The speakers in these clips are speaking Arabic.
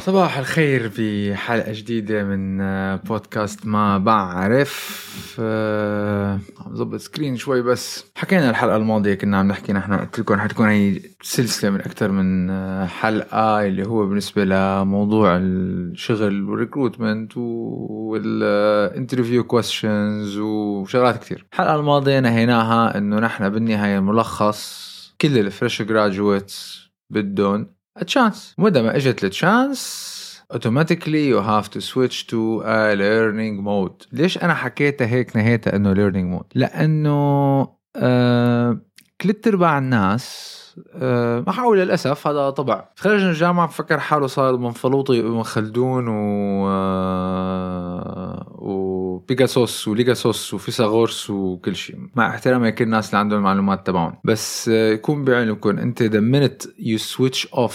صباح الخير بحلقة جديدة من آه، بودكاست ما بعرف. آه، عم ظبط screen شوي بس. حكينا الحلقة الماضية كنا عم نحكي نحن قلت لكم حتكون هي سلسلة من أكثر من آه، حلقة اللي هو بالنسبة لموضوع الشغل وال recruitment وال interview questions وشغلات كثير الحلقة الماضية نهيناها إنه نحن بالنهاية ملخص كل ال fresh graduates بدهم chance. وإذا ما اجت ال chance automatically you have to switch to a learning mode. ليش أنا حكيتها هيك نهيتها إنه learning mode لأنه آه ثلاث أرباع الناس أه ما حاول للأسف هذا طبع. خرج من الجامعة فكر حاله صار منفلوطي ابن خلدون و أه وبيجاسوس وليجاسوس وفيثاغورس وكل شيء. مع احترامي لكل الناس اللي عندهم المعلومات تبعهم. بس أه يكون بعلمكم انت the minute you switch off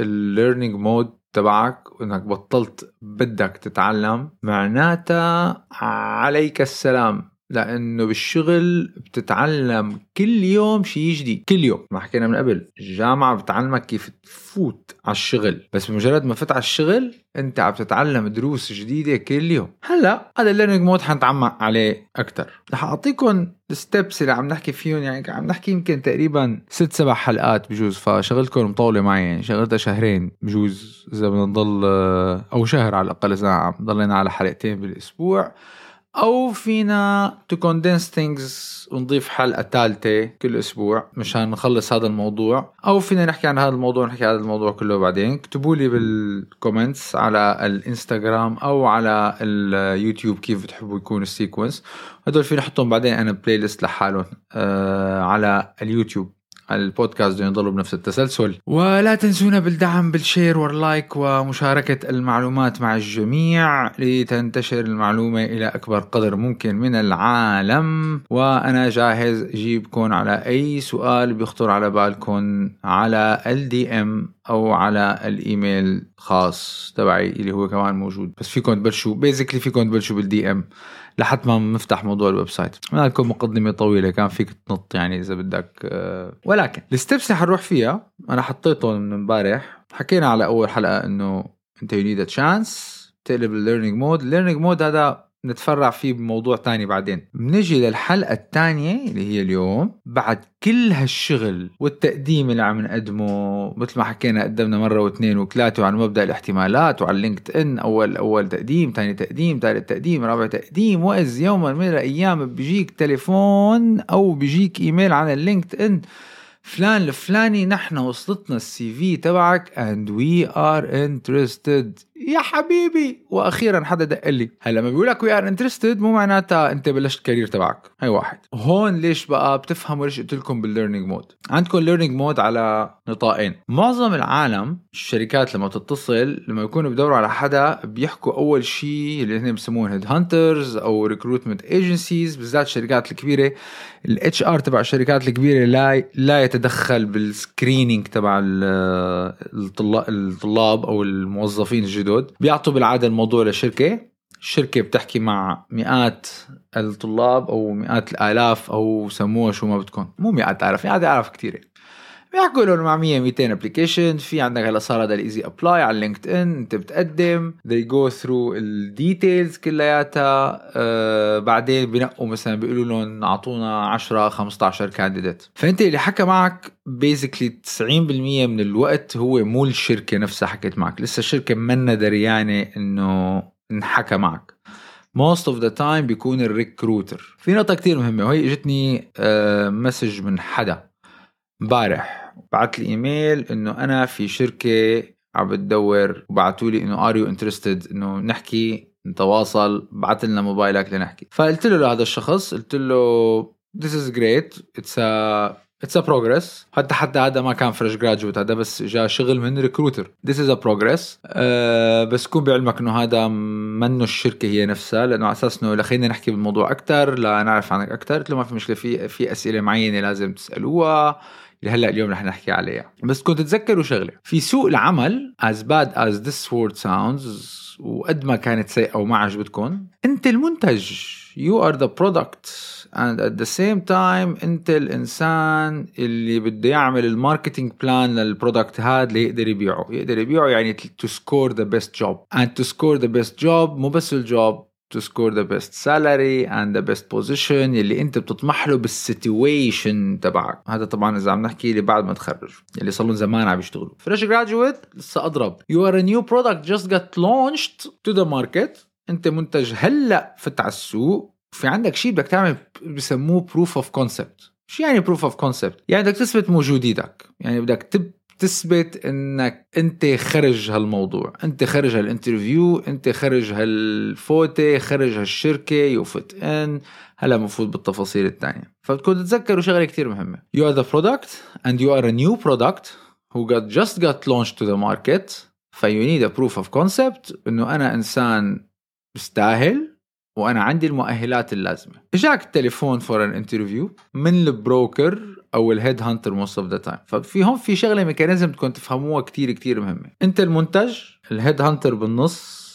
ال learning mode تبعك وانك بطلت بدك تتعلم معناتها عليك السلام. لأنه بالشغل بتتعلم كل يوم شيء جديد. كل يوم ما حكينا من قبل. الجامعة بتعلمك كيف تفوت على الشغل بس بمجرد ما فت على الشغل أنت عم تتعلم دروس جديدة كل يوم. هلأ هذا ال learning mode حنتعمق عليه أكثر رح اعطيكم ال steps اللي عم نحكي فيهم يعني عم نحكي يمكن تقريبا ست سبع حلقات بجوز. فشغلتكم مطولة معي يعني شغلتها شهرين بجوز. إذا بدنا نضل أو شهر على الأقل إذا ضلينا على حلقتين بالأسبوع. أو فينا to condense things ونضيف حلقة ثالثة كل أسبوع مشان نخلص هذا الموضوع. أو فينا نحكي عن هذا الموضوع نحكي عن هذا الموضوع كله بعدين. اكتبوا لي بال comments على الإنستغرام أو على اليوتيوب كيف بتحبوا يكون ال sequence هدول فينا نحطهم بعدين أنا playlist لحالهم آه على اليوتيوب. البودكاست يضلوا بنفس التسلسل. ولا تنسونا بالدعم بال share وال like ومشاركة المعلومات مع الجميع لتنتشر المعلومة إلى أكبر قدر ممكن من العالم. وأنا جاهز أجيبكم على أي سؤال بيخطر على بالكم على ال DM. أو على الإيميل خاص تبعي اللي هو كمان موجود. بس فيكم تبلشوا. basically فيكم تبلشوا بال DM لحد ما نفتح موضوع ال website عملنا لكم مقدمة طويلة كان فيك تنط يعني إذا بدك آه، ولكن ال steps اللي حنروح فيها أنا حطيتهم من امبارح. حكينا على أول حلقة إنه أنت you need chance تقلب ال learning mode ال learning mode هذا نتفرع فيه بموضوع تاني بعدين. بنجي للحلقة الثانية اللي هي اليوم بعد كل هالشغل والتقديم اللي عم نقدمه مثل ما حكينا قدمنا مرة واثنين وثلاثة وعن مبدأ الاحتمالات وعلى LinkedIn أول أول تقديم ثاني تقديم ثالث تقديم رابع تقديم واذ يوما من الأيام بيجيك تليفون أو بيجيك إيميل على ال LinkedIn فلان الفلاني نحن وصلتنا ال CV تبعك and we are interested. يا حبيبي. وأخيرا حدا دق لي. هلا لما بيقول لك we are interested مو معناتها أنت بلشت career تبعك. هي واحد. هون ليش بقى بتفهموا ليش قلت لكم بال learning mode عندكم learning mode على نطاقين. معظم العالم الشركات لما تتصل لما يكونوا بدوروا على حدا بيحكوا أول شيء اللي هن بسموهم head hunters أو recruitment agencies بالذات الشركات الكبيرة. ال HR تبع الشركات الكبيرة لا لا يتدخل بال screening تبع الطلاب أو الموظفين الجدد. بيعطوا بالعادة الموضوع لشركة. الشركة بتحكي مع مئات الطلاب أو مئات الآلاف أو سموها شو ما بدكم مو مئات آلاف يعني الاف كثيره بيحكوا لهم مع 100 200 application في عندك هلا صار هذا ال easy apply على LinkedIn انت بتقدم they go through ال details كلياتها. آه بعدين بنقوا مثلا بيقولوا لهم أعطونا 10 15 candidate فأنت اللي حكى معك basically 90% من الوقت هو مو الشركة نفسها حكت معك. لسه الشركة منها دريانة إنه انحكى معك. Most of the time بيكون ال recruiter في نقطة كتير مهمة. وهي إجتني message من حدا. امبارح. بعت لي إيميل إنه أنا في شركة عم بتدور وبعثوا لي إنه are you interested إنه نحكي نتواصل بعت لنا موبايلك لنحكي. فقلت له لهذا الشخص قلت له this is great it's a it's a progress حتى حتى هذا ما كان fresh graduate هذا بس جاء شغل من recruiter this is a progress بس كون بعلمك إنه هذا منه الشركة هي نفسها لأنه على أساس إنه خلينا نحكي بالموضوع أكثر لنعرف عنك أكثر قلت له ما في مشكلة في في أسئلة معينة لازم تسألوها. اللي هلأ اليوم رح نحكي عليها. بس كنت تتذكروا شغلة. في سوق العمل as bad as this word sounds وقد ما كانت سيئة وما عجبتكم انت المنتج. You are the product. And at the same time انت الإنسان اللي بده يعمل ال marketing plan لل product هذا ليقدر يبيعه. يقدر يبيعه يعني to score the best job. And to score the best job مو بس ال job. To score the best salary and the best position اللي انت بتطمح له بال situation تبعك. هذا طبعا إذا عم نحكي اللي بعد ما تخرج اللي صار لهم زمان عم يشتغلوا. fresh graduate لسه أضرب. Are a new product just got launched to the market. انت منتج هلأ فت على السوق. في عندك شيء بدك تعمل بسموه proof of concept. شو يعني proof of concept يعني بدك تثبت موجوديتك. يعني بدك تب تثبت إنك أنت خرج هالموضوع. أنت خرج هالانترفيو أنت خرج هالفوتة خرج هالشركة يوفت ان هلا مفوت بالتفاصيل الثانية فبتكون تتذكروا شغلة كتير مهمة. You are the product and you are a new product who got just got launched to the market. ف you need a proof of concept إنه أنا إنسان بستاهل وأنا عندي المؤهلات اللازمة. إجاك التليفون for an interview من ال broker أو ال head hunter most of the time ففي هون في شغلة mechanism بدكم تفهموها كتير كتير مهمة. أنت المنتج ال head hunter بالنص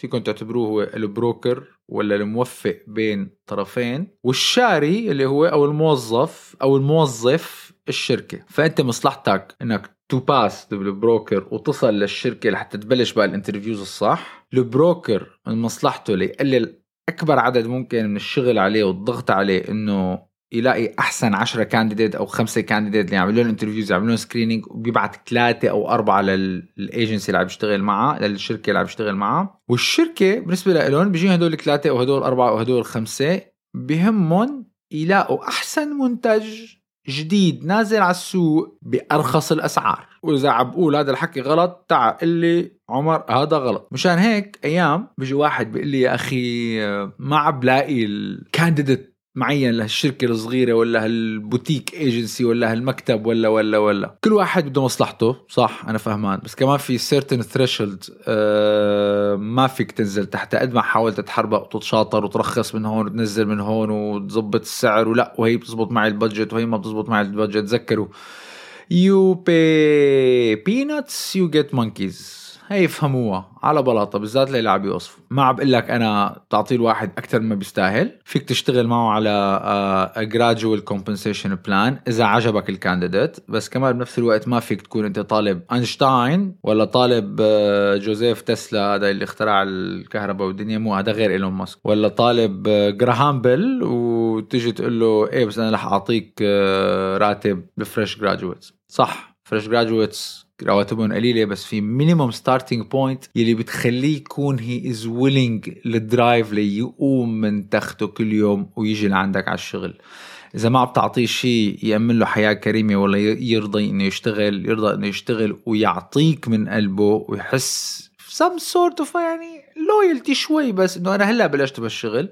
فيكم تعتبروه هو ال broker ولا الموفق بين طرفين والشاري اللي هو أو الموظف أو الموظف الشركة. فأنت مصلحتك إنك to pass بال broker وتصل للشركة لحتى تبلش بقى ال interviews الصح. ال broker من مصلحته ليقلل أكبر عدد ممكن من الشغل عليه والضغط عليه إنه يلاقي أحسن 10 candidate أو خمسة candidate اللي يعملوا لهم interviews يعملوا لهم screening وبيبعت ثلاثة أو أربعة للايجنسي اللي عم يشتغل معها للشركة اللي عم يشتغل معها والشركة بالنسبة لهم بيجيهم هدول الثلاثة أو هدول الأربعة أو هدول الخمسة بهمهم يلاقوا أحسن منتج جديد نازل على السوق بأرخص الأسعار. وإذا عم بقول هذا الحكي غلط تعال قل لي عمر هذا غلط. مشان هيك أيام بيجي واحد بيقول لي يا أخي ما عم بلاقي ال candidate معين لهالشركة الصغيرة ولا هال boutique agency ولا هالمكتب ولا ولا ولا. كل واحد بده مصلحته صح؟ أنا فهمان. بس كمان في certain threshold آه ما فيك تنزل تحت. قد ما حاولت تحربق وتتشاطر وترخص من هون وتنزل من هون وتظبط السعر ولا وهي بتزبط معي ال budget وهي ما بتزبط معي ال budget. تذكروا. you pay peanuts you get monkeys هي يفهموها على بلاطة بالذات اللي عم يوصفوا ما عم بقول لك أنا تعطيه الواحد أكثر ما بيستاهل. فيك تشتغل معه على gradual compensation plan إذا عجبك ال candidate. بس كمان بنفس الوقت ما فيك تكون أنت طالب أينشتاين ولا طالب آه، جوزيف تسلا. هذا اللي اخترع الكهرباء والدنيا. مو هذا غير إيلون ماسك. ولا طالب جراهام بيل وتيجي تقول له إيه بس أنا رح أعطيك آه، راتب ب fresh graduates صح. fresh graduates رواتبهم قليلة بس في minimum starting point يلي بتخليه يكون he is willing لل drive ليقوم من تخته كل يوم ويجي لعندك على الشغل. إذا ما عم تعطيه شيء يأمن له حياة كريمة ولا يرضى إنه يشتغل يرضى إنه يشتغل ويعطيك من قلبه ويحس some sort of يعني loyalty شوي بس إنه أنا هلأ بلشت بالشغل.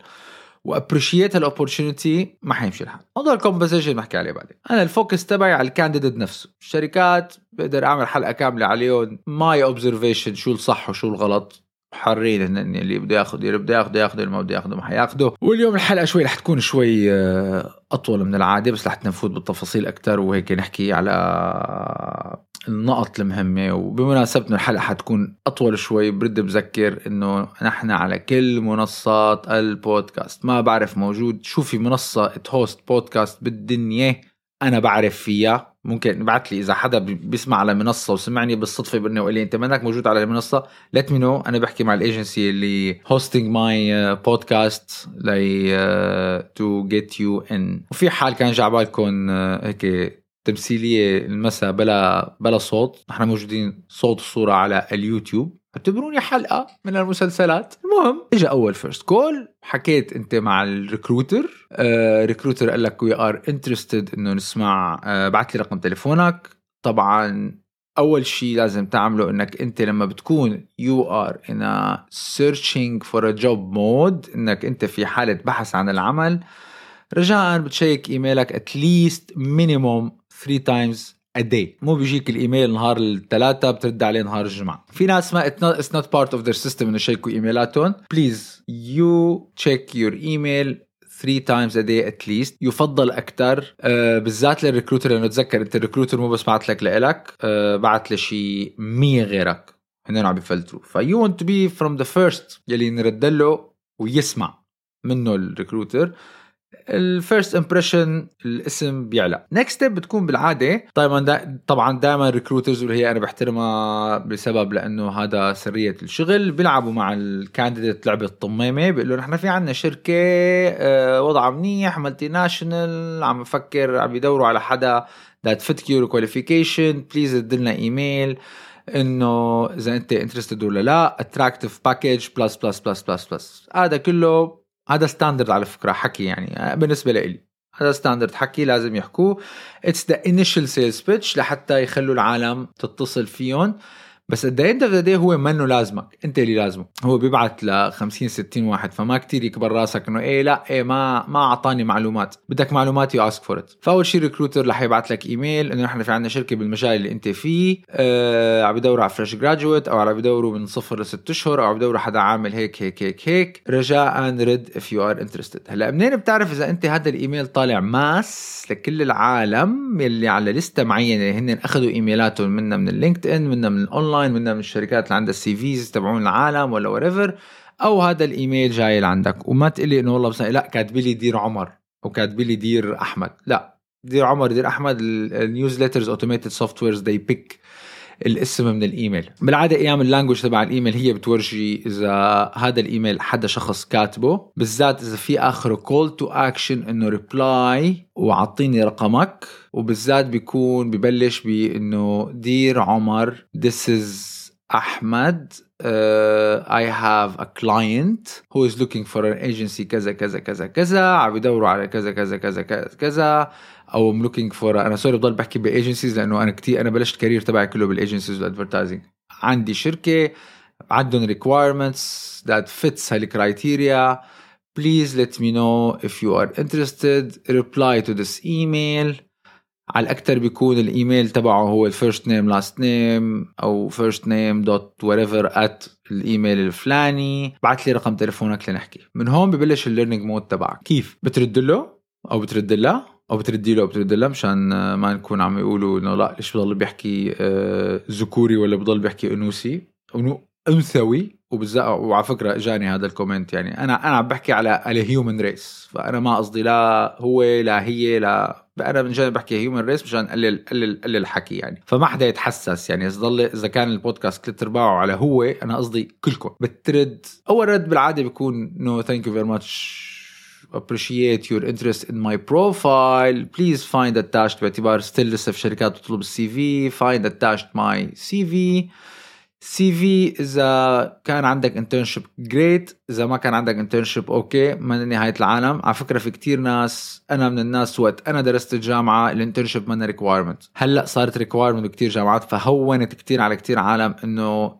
و appreciate هال opportunity ما حيمشي الحال موضوع ال compensation بحكي عليه بعدين. أنا ال focus تبعي على ال candidate نفسه. الشركات بقدر أعمل حلقة كاملة عليهم. my observation شو الصح وشو الغلط. حرين اللي بده ياخذ اللي بده ياخذ ياخذ اللي ما بده ياخذه ما حياخذه واليوم الحلقة شوي رح تكون شوي آه، أطول من العادة بس رح نفوت بالتفاصيل أكثر وهيك نحكي على النقط المهمة. وبمناسبة الحلقة حتكون أطول شوي برد بذكر إنه نحن على كل منصات البودكاست. ما بعرف موجود شو في منصة ت host podcast بالدنيا. أنا بعرف فيها. ممكن ابعث لي إذا حدا بيسمع على منصة وسمعني بالصدفة بانه وقال لي أنت منك موجود على المنصة. let me know أنا بحكي مع الايجنسي اللي hosting my podcast لي to get you in وفي حال كان جا بالكم آه، هيك تمثيلية المساء بلا بلا صوت نحن موجودين صوت وصورة على اليوتيوب. اعتبروني حلقة من المسلسلات. المهم اجى أول first call حكيت أنت مع ال recruiter recruiter قال لك we are interested إنه نسمع بعت لي رقم تليفونك. طبعا أول شيء لازم تعمله إنك أنت لما بتكون you are in searching for a job mode إنك أنت في حالة بحث عن العمل. رجاء بتشيك email ك at least minimum 3 times day مو بيجيك الإيميل نهار الثلاثاء بترد عليه نهار الجمعة. في ناس ما it's not part of their system إنه يشيكوا email اتهم. please you check your email 3 times a day at least يفضل أكثر آه بالذات لل recruiter لأنه تذكر أنت ال recruiter مو بس بعت لك لإلك آه بعت لشي 100 غيرك. هن عم بيفلتروا if you want to be from the first يلي نرد له ويسمع منه ال recruiter ال first impression الاسم بيعلى next step بتكون بالعادة طبعا دا طبعا دائما ال recruiters واللي هي أنا بحترمها بسبب لأنه هذا سرية الشغل. بيلعبوا مع ال candidate لعبة طميمة بيقولوا نحن في عندنا شركة آه، وضعها منيح multinational عم بفكر عم يدوروا على حدا that fit your qualification please ادلنا ايميل إنه إذا أنت interested ولا لا attractive package plus plus plus plus plus هذا كله هذا standard على فكرة حكي يعني بالنسبة لي هذا standard حكي لازم يحكوه. it's the initial sales pitch لحتى يخلوا العالم تتصل فيهم. بس at end of the day هو منه لازمك انت اللي لازمه. هو بيبعت ل 50 60 واحد فما كتير يكبر راسك إنه إيه لا إيه ما ما أعطاني معلومات. بدك معلومات you ask for it فأول شيء recruiter رح يبعث لك ايميل إنه نحن في عندنا شركة بالمجال اللي أنت فيه آه عم بدوروا على fresh graduate أو عم بدوروا من صفر لست أشهر أو عم بدوروا حدا عامل هيك هيك هيك هيك. رجاء رد if you are interested هلأ منين بتعرف إذا أنت هذا الايميل طالع mass لكل العالم يلي على لستة معينة؟ هن أخذوا ايميلاتهم منا من ال LinkedIn منا من الاونلاين منا من الشركات اللي عندها ال CVs تبعون العالم ولا whatever أو هذا الإيميل جاي لعندك. وما تقلي إنه والله بس لا كاتب لي dear عمر أو كاتب لي dear أحمد. لا dear عمر dear أحمد. ال newsletters automated softwares pick الاسم من الإيميل. بالعادة أيام ال language تبع الإيميل هي بتورجي إذا هذا الإيميل حدا شخص كاتبه بالذات إذا في اخره call to action إنه reply وعطيني رقمك وبالذات بيكون ببلش بإنه dear عمر this is Ahmed, uh, I have a client who is looking for an agency كذا كذا كذا كذا عم بيدوروا على كذا كذا كذا كذا كذا أو I'm looking for أنا سوري بضل بحكي ب agencies لأنه أنا كثير أنا بلشت career تبعي كله بال agencies وال advertising عندي شركة عندهم requirements that fits هال criteria please let me know if you are interested. Reply to this email. على الاكثر بيكون الإيميل تبعه هو ال first name last name أو first name dot whatever at الإيميل الفلاني. بعت لي رقم تليفونك لنحكي. من هون ببلش ال learning mode تبعك. كيف؟ بترد له أو بترد لها أو بتردي له أو بتردي لها مشان ما نكون عم يقولوا إنه لا ليش بضل بيحكي آه، ذكوري ولا بضل بيحكي أنوثي أنثوي. وبالذات وعلى فكرة إجاني هذا ال comment يعني أنا أنا عم بحكي على على human race فأنا ما قصدي لا هو لا هي لا أنا من جد بحكي human race مشان قلل قلل قلل الحكي يعني. فما حدا يتحسس يعني. إذا ضل إذا كان البودكاست ثلاث ارباعه على هو أنا قصدي كلكم. بترد أول رد بالعادة بيكون no thank you very much appreciate your interest in my profile. Please find attached باعتبار still لسه في شركات بتطلب ال CV find attached my CV CV إذا كان عندك internship great إذا ما كان عندك internship okay ما نهاية العالم. على فكرة في كتير ناس أنا من الناس وقت أنا درست الجامعة ال internship منا requirement هلأ صارت requirement بكتير جامعات فهونت كتير على كتير عالم إنه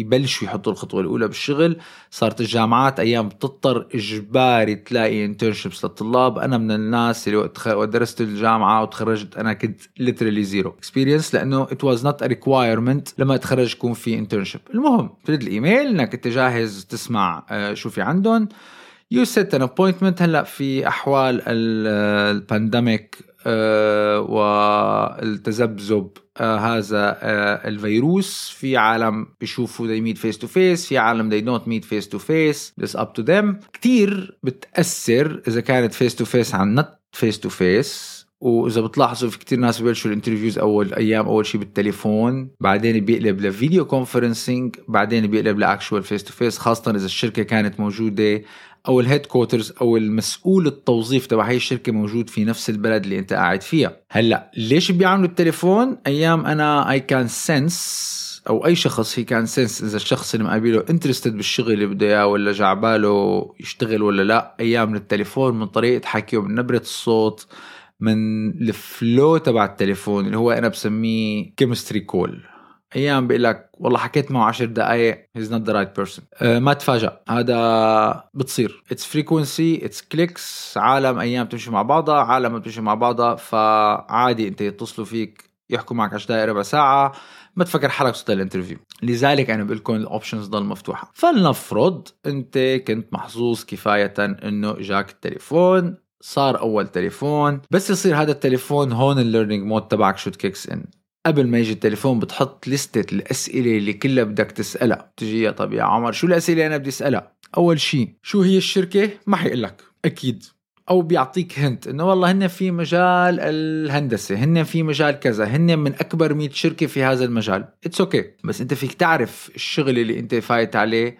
يبلشوا يحطوا الخطوة الأولى بالشغل. صارت الجامعات أيام بتضطر إجباري تلاقي internships للطلاب. أنا من الناس اللي وقت درست الجامعة وتخرجت أنا كنت literally zero experience لأنه it was not requirement لما اتخرج يكون في internship المهم تريد الإيميل إنك أنت جاهز تسمع آه، شو في عندهم. you set an appointment هلأ في أحوال ال pandemic آه، والتذبذب هذا آه الفيروس. في عالم بيشوفوا they meet face to face في عالم they don't meet face to face. This up to them. كتير بتأثر إذا كانت face to face عن not face to face. وإذا بتلاحظوا في كتير ناس ببلشوا ال interviews أول أيام أول شيء بالتليفون. بعدين بيقلب ل video conferencing بعدين بيقلب ل actual face to face خاصة إذا الشركة كانت موجودة. أو ال headquarters أو المسؤول التوظيف تبع هي الشركة موجود في نفس البلد اللي أنت قاعد فيها. هلأ ليش بيعملوا التليفون؟ أيام أنا I can sense أو أي شخص he can sense إذا الشخص اللي مقابله interested بالشغل اللي بده إياه ولا جعباله يشتغل ولا لأ أيام من التليفون من طريقة حكيه من نبرة الصوت من ال flow تبع التليفون اللي هو أنا بسميه chemistry call أيام بيقول لك؟ والله حكيت معه 10 دقائق he's not the right person ما تفاجأ. هذا بتصير. it's frequency it's clicks عالم أيام بتمشي مع بعضها عالم ما بتمشي مع بعضها. فعادي أنت يتصلوا فيك يحكوا معك 10 دقائق ربع ساعة. ما تفكر حالك وسط ال interview لذلك أنا بقول لكم ال options ضل مفتوحة. فلنفرض أنت كنت محظوظ كفاية إنه جاك التليفون. صار أول تليفون. بس يصير هذا التليفون هون ال learning mode تبعك شو kicks in قبل ما يجي التليفون بتحط لستة الأسئلة اللي كلها بدك تسألها. تجي يا طب يا عمر شو الأسئلة اللي أنا بدي أسألها؟ أول شيء شو هي الشركة؟ ما حيقول لك. أكيد. أو بيعطيك hint إنه والله هن في مجال الهندسة هن في مجال كذا هن من أكبر 100 شركة في هذا المجال. it's okay okay. بس أنت فيك تعرف الشغل اللي أنت فايت عليه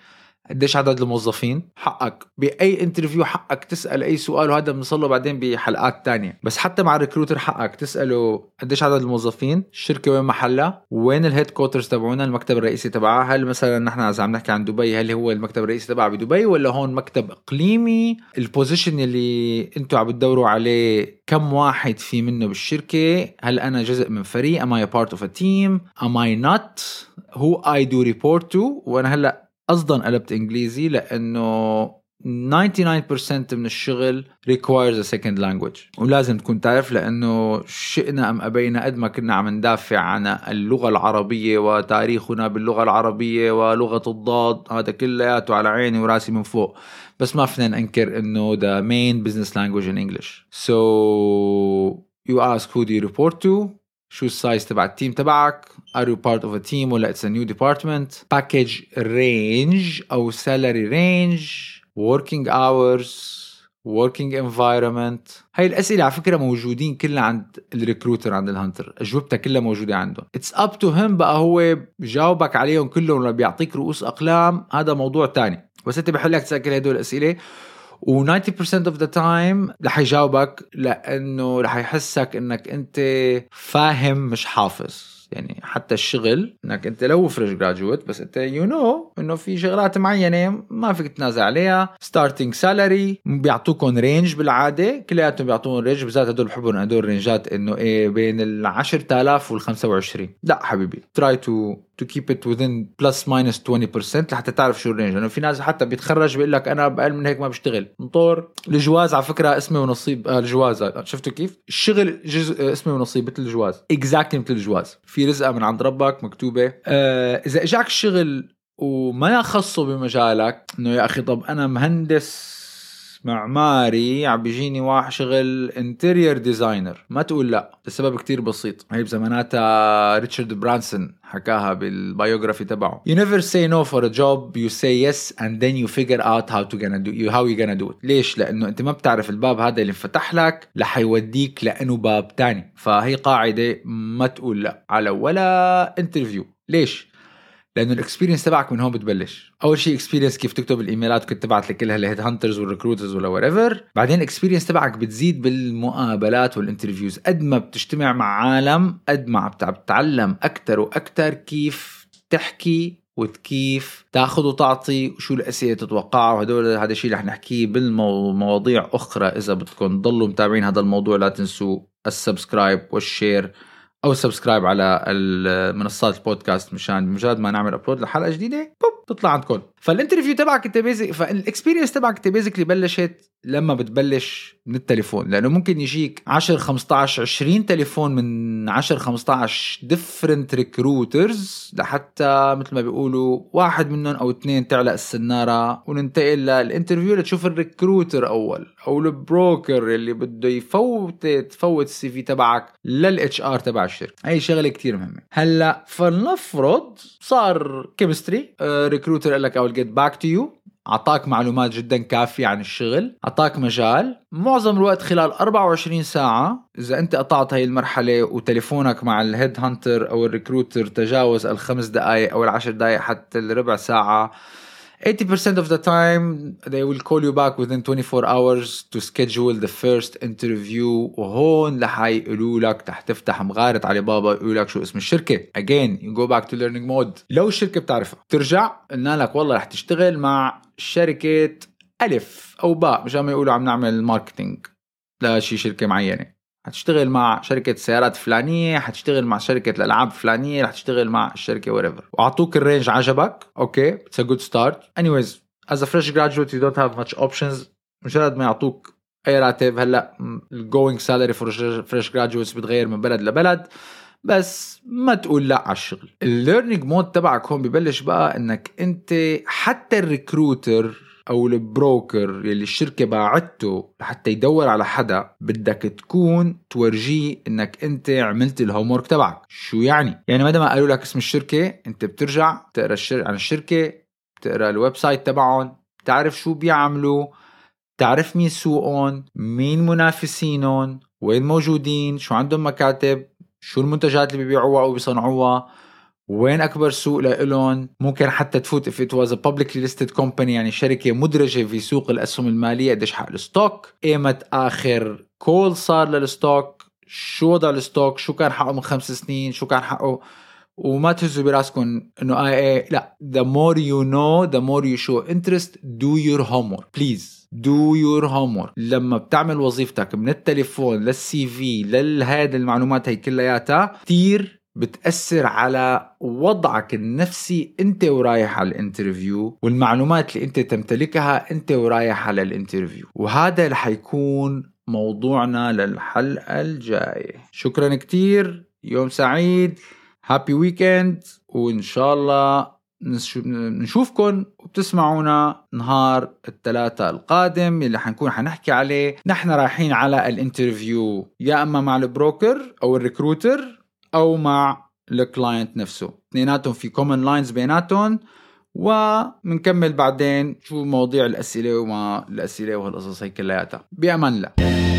قديش عدد الموظفين؟ حقك. بأي interview حقك تسأل أي سؤال وهذا بنصله بعدين بحلقات تانية. بس حتى مع ال recruiter حقك تسأله قديش عدد الموظفين الشركة وين محلها وين ال headquarters تبعونا المكتب الرئيسي تبعها. هل مثلا نحن إذا عم نحكي عن دبي هل هو المكتب الرئيسي تبعها بدبي ولا هون مكتب إقليمي؟ ال position اللي أنتم عم بتدوروا عليه كم واحد في منه بالشركة؟ هل أنا جزء من فريق؟ Am I a part of a team? Am I not? Who I do report to وأنا هلأ قصدا قلبت إنجليزي لأنه 99% من الشغل requires a second language. ولازم تكون تعرف لأنه شئنا أم أبينا قد ما كنا عم ندافع عن اللغة العربية وتاريخنا باللغة العربية ولغة الضاد. هذا كلياته على عيني وراسي من فوق. بس ما فينا ننكر إنه the main business language in English. So you ask who do you report to? شو ال size تبع ال team تبعك. Are you part of a team ولا it's a new department? Package range أو salary range. Working hours. Working environment. هاي الأسئلة على فكرة موجودين كلها عند ال recruiter عند ال hunter أجوبتها كلها موجودة عنده it's up to him بقى هو بجاوبك عليهم كلهم ولا بيعطيك رؤوس أقلام. هذا موضوع تاني. بس أنت بحقلك تسأل هدول الأسئلة. و 90% of the time رح يجاوبك لأنه رح يحسك إنك أنت فاهم مش حافظ. يعني حتى الشغل إنك أنت لو fresh graduate بس أنت you know إنه في شغلات معينة ما فيك تنازع عليها. starting salary بيعطوكم range بالعادة كلياتهم بيعطون range بالذات هدول بحبهم هدول الرينجات إنه إيه بين ال 10000 وال 25 لا حبيبي try to to keep it within plus minus 20% لحتى تعرف شو ال range لأنه في ناس حتى بيتخرج بيقول لك أنا باقل من هيك ما بشتغل. متل الجواز على فكرة اسمي ونصيب. آه الجواز. شفتوا كيف؟ الشغل جزء اسمي ونصيب مثل الجواز. exactly مثل الجواز. في رزقة من عند ربك مكتوبة. آه إذا إجاك الشغل وما خصه بمجالك إنه يا أخي طب أنا مهندس معماري عم بيجيني واحد شغل interior designer ما تقول لا. السبب كتير بسيط. هي بزماناتها ريتشارد برانسون. حكاها بال biography تبعه. You never say no for a job you say yes and then you figure out how to gonna do you how you gonna do it. ليش؟ لأنه أنت ما بتعرف الباب هذا اللي انفتح لك رح يوديك لأنه باب تاني. فهي قاعدة ما تقول لا على ولا interview ليش؟ لأنه ال experience تبعك من هون بتبلش. أول شيء experience كيف تكتب الإيميلات كنت تبعت لكل ال head hunters وال recruiters ولا whatever بعدين ال experience تبعك بتزيد بالمقابلات وال interviews قد ما بتجتمع مع عالم قد ما بتتعلم أكثر وأكثر كيف تحكي وكيف تاخذ وتعطي وشو الأسئلة تتوقعها. وهدول هذا الشيء رح نحكيه بالمواضيع أخرى. إذا بدكم تضلوا متابعين هذا الموضوع لا تنسوا ال subscribe وال share أو subscribe على المنصات البودكاست مشان مجرد ما نعمل upload لحلقة جديدة بوب تطلع عندكم. فال interview تبعك انت basic فال experience تبعك انت basically بلشت لما بتبلش من التليفون. لأنه ممكن يجيك 10 15 20 تليفون من 10 15 different recruiters لحتى مثل ما بيقولوا واحد منهم أو اثنين تعلق السنارة وننتقل لل interview لتشوف ال recruiter أول أو ال broker اللي بده يفوت تفوت ال CV تبعك لل HR تبع الشركة. هي شغلة كتير مهمة. هلأ فلنفرض صار chemistry recruiter قال لك I'll get back to you أعطاك معلومات جدا كافية عن الشغل. أعطاك مجال. معظم الوقت خلال 24 ساعة إذا أنت قطعت هاي المرحلة وتليفونك مع ال head hunter أو ال recruiter تجاوز الخمس دقائق أو العشر دقائق حتى الربع ساعة 80% of the time they will call you back within 24 hours to schedule the first interview. وهون رح يقولوا لك رح تفتح مغارة علي بابا يقولوا لك شو اسم الشركة. Again you go back to learning mode. لو الشركة بتعرفها. ترجع قلنا لك والله رح تشتغل مع شركة ألف أو باء مشان ما يقولوا عم نعمل marketing لشي شركة معينة. حتشتغل مع شركة سيارات فلانية حتشتغل مع شركة الألعاب فلانية حتشتغل مع الشركة whatever. وأعطوك ال range عجبك okay it's a good start. Anyways as a fresh graduate you don't have much options. مجرد ما يعطوك أي راتب هلأ ال going salary for fresh graduates بتغير من بلد لبلد. بس ما تقول لأ على الشغل. ال learning mode تبعك هون ببلش بقى إنك أنت حتى ال recruiter أو ال broker يلي الشركة باعته لحتى يدور على حدا بدك تكون تورجيه إنك أنت عملت الهوم تبعك. شو يعني؟ يعني ما قالوا لك اسم الشركة أنت بترجع تقرا الشر... عن الشركة بتقرأ ال website تبعهم بتعرف شو بيعملوا تعرف مين سوقهم مين منافسينهم وين موجودين شو عندهم مكاتب شو المنتجات اللي بيبيعوها أو بيصنعوها. وين أكبر سوق لإلهم؟ ممكن حتى تفوت it was a publicly listed company يعني شركة مدرجة في سوق الأسهم المالية قديش حق ال stock ايمت آخر call صار لل stock؟ شو وضع ال stock؟ شو كان حقه من خمس سنين؟ شو كان حقه؟ وما تهزوا براسكم إنه آي اي لا. The more you know the more you show interest do your homework. Please do your homework. لما بتعمل وظيفتك من التليفون لل CV لهذه المعلومات هي كلياتها كثير بتأثر على وضعك النفسي انت ورايح على ال interview والمعلومات اللي انت تمتلكها انت ورايح على ال interview. وهذا رح يكون موضوعنا للحلقة الجاية. شكرا كتير. يوم سعيد. happy weekend وإن شاء الله نشوفكم وبتسمعونا نهار الثلاثاء القادم اللي حنكون حنحكي عليه. نحن رايحين على ال interview. يا أما مع ال broker أو ال recruiter أو مع ال client نفسه. اثنيناتهم في common lines بيناتهم وبنكمل بعدين شو مواضيع الأسئلة وما الأسئلة وهالقصص هي كلياتها. بأمان الله.